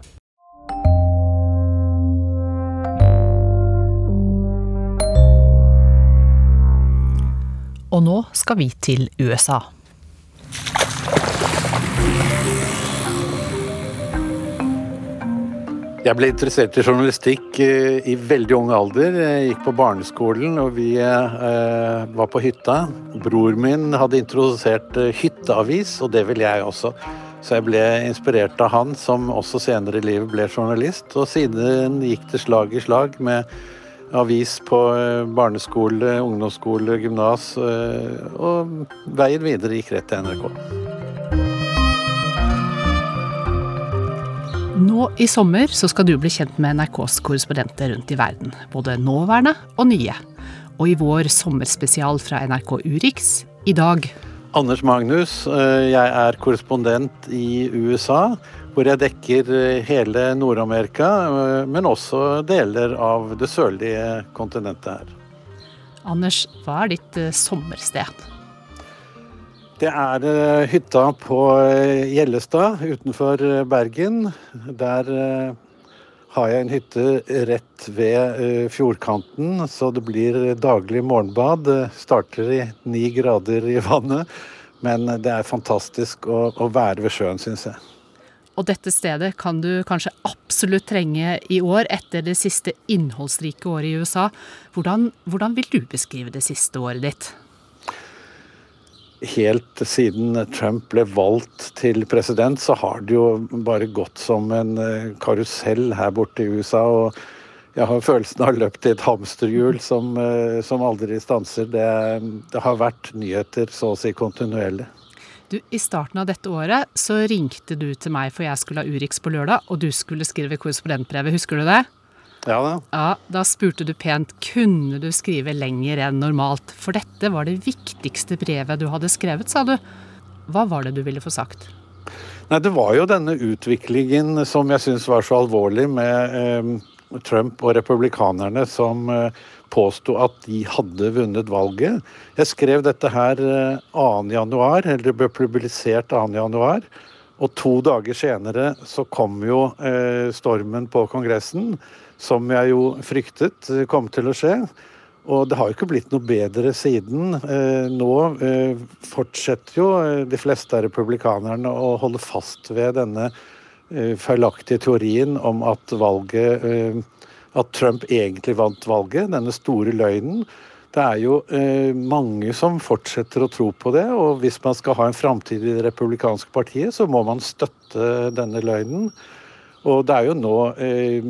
Og nå skal vi til USA. Jeg ble interessert i journalistikk eh, i veldig ung alder. Jeg gikk på barneskolen, og vi eh, var på hytta. Bror min hadde introdusert eh, hytteavis, og det ville jeg også. Så jeg ble inspirert av han, som også senere i livet ble journalist. Og siden gikk det slag i slag med avis på eh, barneskole, ungdomsskole, gymnas. Og veien videre gikk rett til NRK. Nå i sommer så skal du bli kjent med NRKs korrespondenter rundt i verden. Både nåværende og nye. Og i vår sommerspesial fra NRK Urix i dag Anders Magnus, eh, jeg er korrespondent i USA hvor jeg dekker eh, hele Nord-Amerika, eh, men også deler av det sørlige kontinentet her. Anders, hva er ditt sommersted? Det er hytta på Gjellestad utenfor Bergen. Der har jeg en hytte rett ved fjordkanten, så det blir daglig morgenbad. Det starter i ni grader i vannet, men det er fantastisk å, å være ved sjøen, syns jeg. Og dette stedet kan du kanskje absolutt trenge i år, etter det siste innholdsrike året i USA. Hvordan, hvordan vil du beskrive det siste året ditt? Helt siden Trump ble valgt til president, så har det jo bare gått som en eh, karusell her borte i USA. og jeg har følelsen av løpt i et hamsterhjul som, eh, som aldri stanser. Det, det har vært nyheter så å si kontinuerlig. Du, I starten av dette året så ringte du til meg for jeg skulle ha Urix på lørdag, og du skulle skrive korrespondentbrevet, husker du det? Ja da. Ja, Da spurte du pent kunne du skrive lenger enn normalt, for dette var det viktigste brevet du hadde skrevet, sa du. Hva var det du ville få sagt? Nei, Det var jo denne utviklingen som jeg syns var så alvorlig med eh, Trump og republikanerne som eh, påsto at de hadde vunnet valget. Jeg skrev dette her 2.1, eh, eller det ble publisert 2.1. Og to dager senere så kom jo eh, stormen på Kongressen, som jeg jo fryktet kom til å skje. Og det har jo ikke blitt noe bedre siden. Eh, nå eh, fortsetter jo eh, de fleste av republikanerne å holde fast ved denne feilaktige teorien om at valget at Trump egentlig vant valget, denne store løgnen. Det er jo mange som fortsetter å tro på det, og hvis man skal ha en framtid i det republikanske partiet, så må man støtte denne løgnen. Og det er jo nå eh,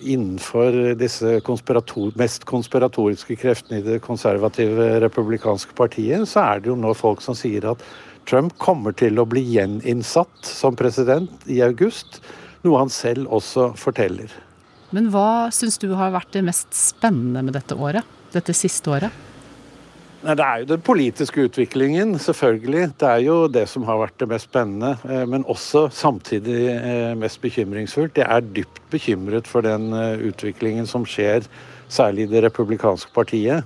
innenfor disse konspirator mest konspiratoriske kreftene i det konservative republikanske partiet, så er det jo nå folk som sier at Trump kommer til å bli gjeninnsatt som president i august, noe han selv også forteller. Men hva syns du har vært det mest spennende med dette året? Dette siste året? Nei, Det er jo den politiske utviklingen, selvfølgelig. Det er jo det som har vært det mest spennende. Eh, men også samtidig eh, mest bekymringsfullt. Jeg er dypt bekymret for den eh, utviklingen som skjer, særlig i det republikanske partiet.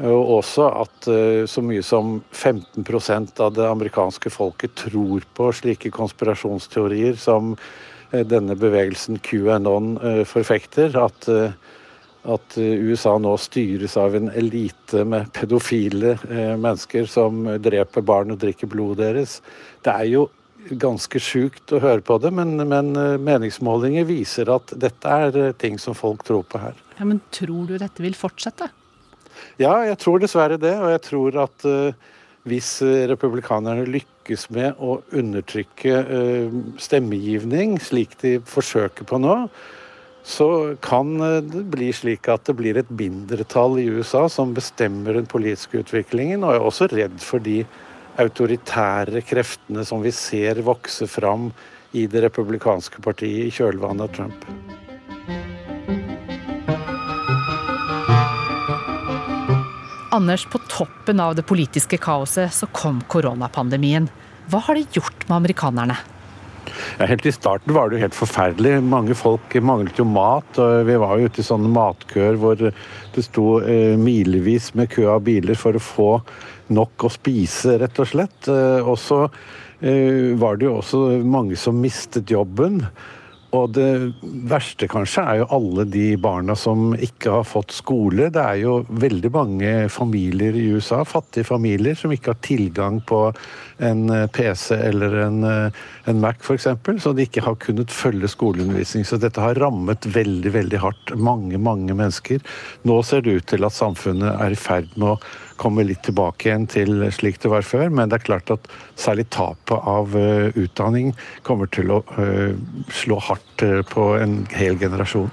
Og også at så mye som 15% av det amerikanske folket tror på slike konspirasjonsteorier som denne bevegelsen QAnon forfekter. At, at, USA nå styres av en elite med pedofile mennesker som dreper barn og drikker blodet deres. Det er jo ganske sjukt å høre på det, men, men, meningsmålinger viser at dette er ting som folk tror på her. Ja, Men tror du dette vil fortsette? Ja, jeg tror dessverre det. Og jeg tror at uh, hvis republikanerne lykkes med å undertrykke eh, stemmegivning, slik de forsøker på nå, så kan eh, det bli slik at det blir et mindretall i USA som bestemmer den politiske utviklingen. Og jeg er også redd for de autoritære kreftene som vi ser vokse fram i det republikanske partiet i kjølvannet av Trump. Anders, på toppen av det politiske kaoset så kom koronapandemien. Hva har det gjort med amerikanerne? Ja, helt I starten var det jo helt forferdelig. Mange folk manglet jo mat. og Vi var jo ute i sånne matkøer hvor det sto eh, milevis med kø av biler for å få nok å spise, rett og slett. Eh, og så eh, var det jo også mange som mistet jobben. Og det verste kanskje er jo alle de barna som ikke har fått skole. Det er jo veldig mange familier i USA, fattige familier, som ikke har tilgang på en eh, PC eller en, eh, en Mac f.eks., så de ikke har kunnet følge skoleundervisning. Så dette har rammet veldig, veldig hardt mange, mange mennesker. Nå ser det ut til at samfunnet er i ferd med å komme litt tilbake igjen til slik det var før. Men det er klart at særlig tapet av uh, utdanning kommer til å uh, slå hardt uh, på en hel generasjon.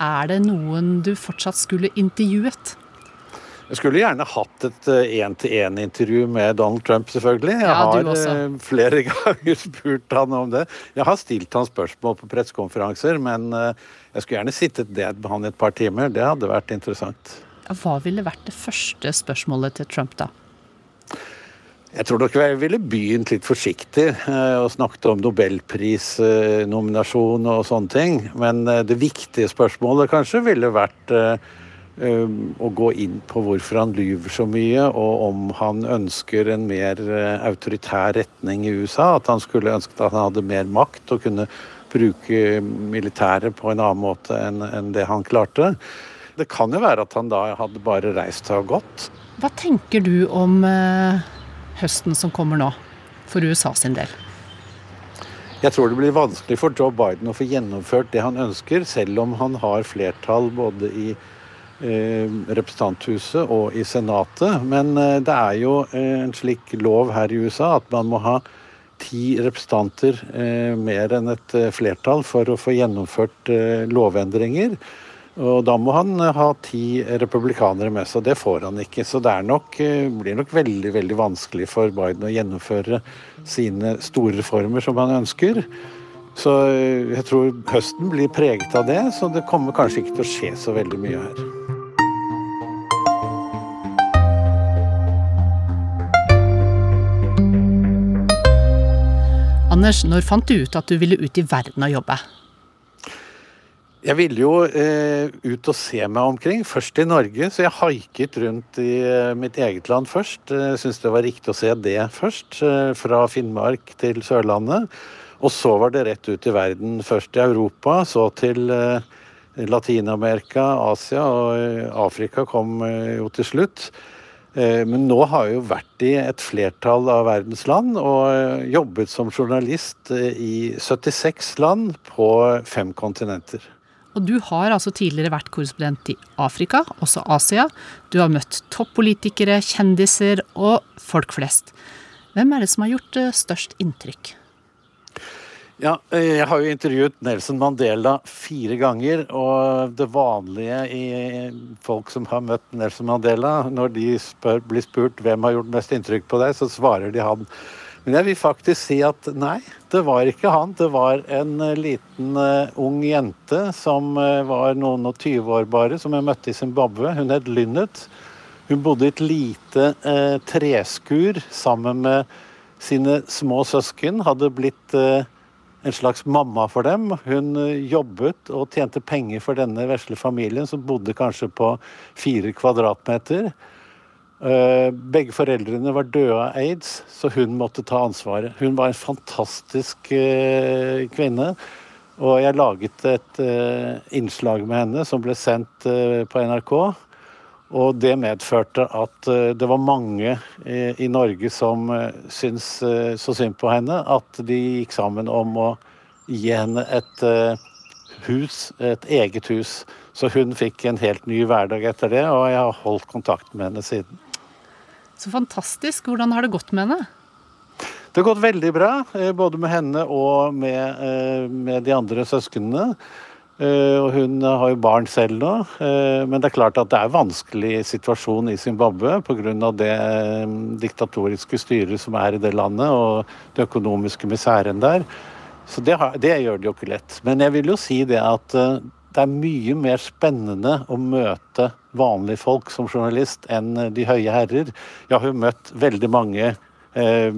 Er det noen du fortsatt skulle intervjuet? Jeg skulle gjerne hatt et én-til-én-intervju med Donald Trump, selvfølgelig. Jeg ja, har flere ganger spurt han om det. Jeg har stilt han spørsmål på pressekonferanser, men jeg skulle gjerne sittet ned med han i et par timer. Det hadde vært interessant. Hva ville vært det første spørsmålet til Trump da? Jeg tror nok jeg ville begynt litt forsiktig eh, og snakket om nobelprisnominasjon og sånne ting. Men eh, det viktige spørsmålet kanskje ville vært eh, å gå inn på hvorfor han lyver så mye, og om han ønsker en mer autoritær retning i USA. At han skulle ønsket at han hadde mer makt og kunne bruke militæret på en annen måte enn det han klarte. Det kan jo være at han da hadde bare reist seg og gått. Hva tenker du om eh, høsten som kommer nå, for USA sin del? Jeg tror det blir vanskelig for Joe Biden å få gjennomført det han ønsker, selv om han har flertall både i eh, representanthuset og i Senatet. Men eh, det er jo eh, en slik lov her i USA at man må ha ti representanter eh, mer enn et eh, flertall for å få gjennomført lovendringer. Og da må han eh, ha ti republikanere med seg. Det får han ikke. Så det nok, eh, blir nok veldig veldig vanskelig for Biden å gjennomføre sine store reformer som han ønsker. Så eh, jeg tror høsten blir preget av det, så det kommer kanskje ikke til å skje så veldig mye her. Anders, når fant du ut at du ville ut i verden og jobbe? Jeg ville jo eh, ut og se meg omkring, først i Norge. Så jeg haiket rundt i eh, mitt eget land først. Jeg eh, Syns det var riktig å se det først. Eh, fra Finnmark til Sørlandet. Og så var det rett ut i verden. Først i Europa, så til eh, Latin-Amerika, Asia og eh, Afrika kom jo til slutt. Men nå har jeg jo vært i et flertall av verdens land og jobbet som journalist i 76 land på fem kontinenter. Og du har altså tidligere vært korrespondent i Afrika, også Asia. Du har møtt toppolitikere, kjendiser og folk flest. Hvem er det som har gjort eh, størst inntrykk? Ja, eh, jeg har jo intervjuet Nelson Mandela fire ganger, og det vanlige i folk som har møtt Nelson Mandela, når de spør, blir spurt hvem har gjort mest inntrykk på deg, så svarer de han. Men jeg vil faktisk si at nei, det var ikke han. Det var en eh, liten uh, ung jente som uh, var noen og tyve år bare, som jeg møtte i Zimbabwe. Hun het Lynnet. Hun bodde i et lite uh, treskur sammen med sine små søsken. Hadde blitt en slags mamma for dem. Hun jobbet og tjente penger for denne vesle familien, som bodde kanskje på fire kvadratmeter. Eh, begge foreldrene var døde av aids, så hun måtte ta ansvaret. Hun var en fantastisk eh, kvinne. Og jeg laget et eh, innslag med henne som ble sendt på NRK. Og det medførte at det var mange i Norge som syntes så synd på henne at de gikk sammen om å gi henne et hus, et eget hus. Så hun fikk en helt ny hverdag etter det, og jeg har holdt kontakt med henne siden. Så fantastisk. Hvordan har det gått med henne? Det har gått veldig bra, eh, både med henne og med, eh, med de andre søsknene. Eh, og hun har jo barn selv nå. Men det er klart at det er vanskelig situasjon i Zimbabwe pga. det diktatoriske styret som er i det landet, og den økonomiske miseren der. Så det, det gjør det jo ikke lett. Men jeg vil jo si det at det er mye mer spennende å møte vanlige folk som journalist enn de høye herrer. Jeg har jo møtt veldig mange Eh,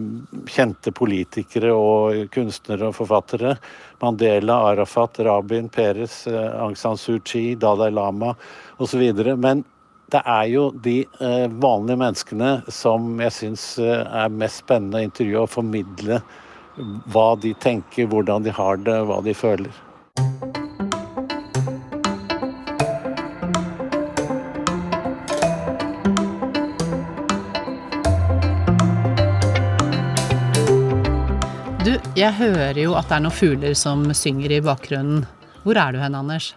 kjente politikere og kunstnere og forfattere. Mandela, Arafat, Rabin, Peres, eh, Aung San Suu Kyi, Dalai Lama osv. Men det er jo de eh, vanlige menneskene som jeg syns er mest spennende å intervjue og formidle hva de tenker, hvordan de har det, hva de føler. Jeg hører jo at det er noen fugler som synger i bakgrunnen. Hvor er du hen, Anders?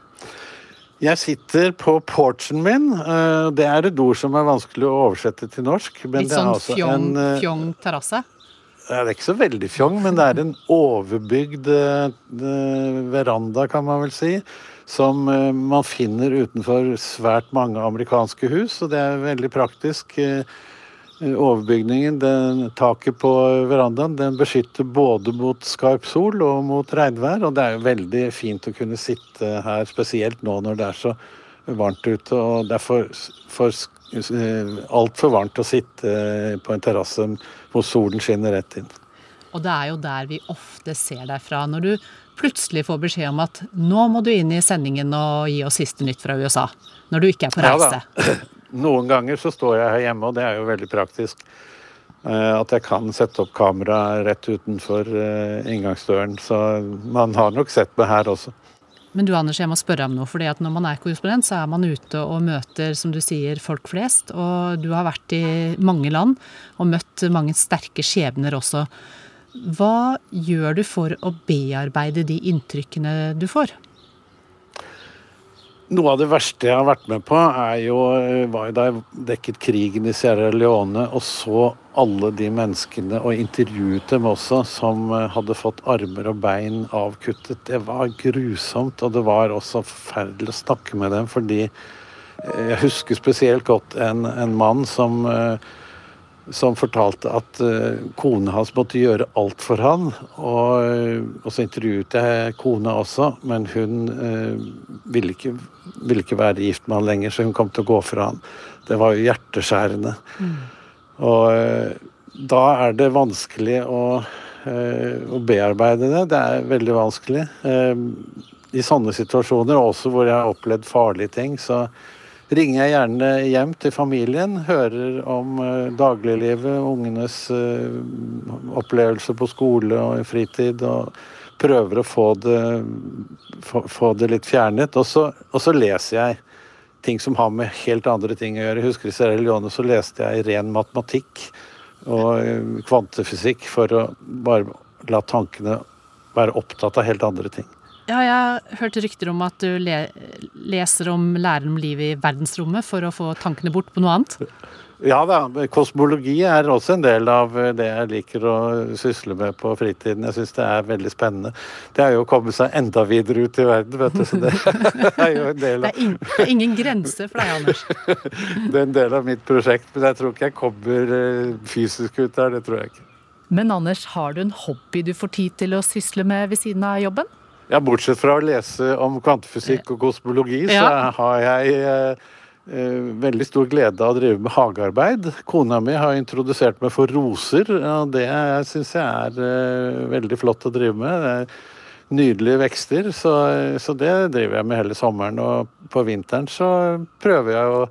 Jeg sitter på porchen min. Eh, det er et ord som er vanskelig å oversette til norsk. Litt sånn fjong, en, eh, fjong terrasse? Det er ikke så veldig fjong, men det er en overbygd eh, veranda, kan man vel si. Som man finner utenfor svært mange amerikanske hus, og det er veldig praktisk. Overbygningen, den, taket på verandaen, den beskytter både mot skarp sol og mot regnvær. Og det er jo veldig fint å kunne sitte her, spesielt nå når det er så varmt ute. Og det er for, for altfor varmt å sitte på en terrasse hvor solen skinner rett inn. Og det er jo der vi ofte ser deg fra. Når du plutselig får beskjed om at nå må du inn i sendingen og gi oss siste nytt fra USA. Når du ikke er på reise. Ja, Noen ganger så står jeg her hjemme, og det er jo veldig praktisk. Eh, at jeg kan sette opp kamera rett utenfor eh, inngangsdøren. Så man har nok sett meg her også. Men du Anders, jeg må spørre om noe. fordi at Når man er korrespondent, så er man ute og møter som du sier, folk flest. Og du har vært i mange land og møtt mange sterke skjebner også. Hva gjør du for å bearbeide de inntrykkene du får? Noe av det verste jeg har vært med på, er jo, eh, var da jeg dekket krigen i Sierra Leone og så alle de menneskene, og intervjuet dem også, som eh, hadde fått armer og bein avkuttet. Det var grusomt, og det var også forferdelig å snakke med dem, fordi eh, jeg husker spesielt godt en, en mann som som fortalte at uh, kona hans måtte gjøre alt for han. Og, og så intervjuet jeg kona også, men hun uh, ville, ikke, ville, ikke, være gift med han lenger, så hun kom til å gå fra han. Det var jo hjerteskjærende. Mm. Og uh, da er det vanskelig å, å, bearbeide det. Det er veldig vanskelig. I sånne situasjoner, også hvor jeg har opplevd farlige ting, så ringer jeg gjerne hjem til familien, hører om uh, dagliglivet, ungenes uh, opplevelser på skole og i fritid, og prøver å få det, få, det litt fjernet. Og så, og så, leser jeg ting som har med helt andre ting å gjøre. Husker I Sierra så leste jeg ren matematikk og uh, kvantefysikk for å bare la tankene være opptatt av helt andre ting. Ja, jeg har hørt rykter om at du le leser om lærer om livet i verdensrommet for å få tankene bort på noe annet? Ja da, kosmologi er også en del av det jeg liker å sysle med på fritiden. Jeg syns det er veldig spennende. Det er jo å komme seg enda videre ut i verden, vet du. Så det er jo en del av er, det er ingen grense for deg, Anders. det er en del av mitt prosjekt, men jeg tror ikke jeg kommer eh, fysisk ut der. Det tror jeg ikke. Men Anders, har du en hobby du får tid til å sysle med ved siden av jobben? Ja, Bortsett fra å lese om kvantefysikk og kosmologi, ja. så har jeg eh, eh, veldig stor glede av å drive med hagearbeid. Kona mi har introdusert meg for roser, og det syns jeg er eh, veldig flott å drive med. Det er nydelige vekster, så, så, det driver jeg med hele sommeren. Og på vinteren så prøver jeg å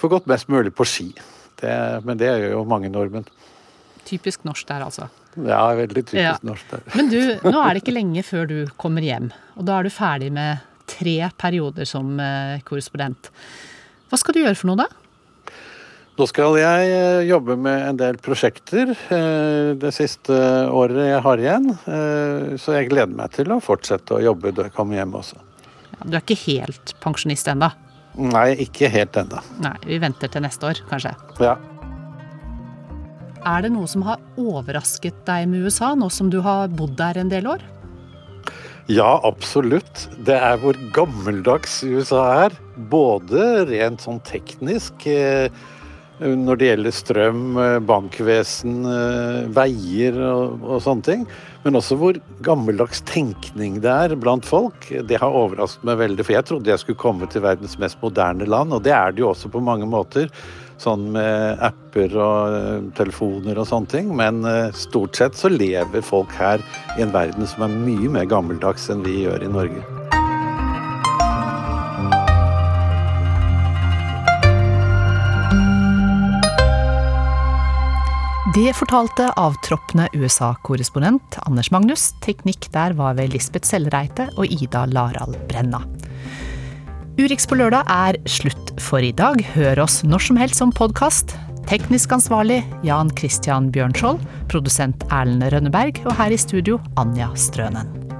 få gått mest mulig på ski. Det, men det gjør jo mange nordmenn. Typisk norsk der, altså. Ja, veldig typisk ja. norsk. Der. Men du, nå er det ikke lenge før du kommer hjem. Og da er du ferdig med tre perioder som eh, korrespondent. Hva skal du gjøre for noe da? Nå skal jeg eh, jobbe med en del prosjekter eh, det siste året jeg har igjen. Så jeg gleder meg til å fortsette å jobbe da jeg kommer hjem også. Du er ikke helt pensjonist ennå? Nei, ikke helt ennå. Nei, Vi venter til neste år, kanskje? Ja. Er det noe som har overrasket deg med USA, nå som du har bodd der en del år? Ja, absolutt. Det er hvor gammeldags USA er. Både rent sånn teknisk, eh, når det gjelder strøm, eh, bankvesen, eh, veier og, og, sånne ting. Men også hvor gammeldags tenkning det er blant folk. Det har overrasket meg veldig, for jeg trodde jeg skulle komme til verdens mest moderne land, og det er det jo også på mange måter sånn med apper og eh, telefoner og sånne ting. Men eh, stort sett så lever folk her i en verden som er mye mer gammeldags enn vi gjør i Norge. Det fortalte avtroppende USA-korrespondent Anders Magnus. Teknikk der var ved Lisbeth Sellreite og Ida Larald Brenna. Urix på lørdag er slutt for i dag. Hør oss når som helst som podkast. Teknisk ansvarlig Jan Christian Bjørnskjold, produsent Erlend Rønneberg og her i studio Anja Strønen.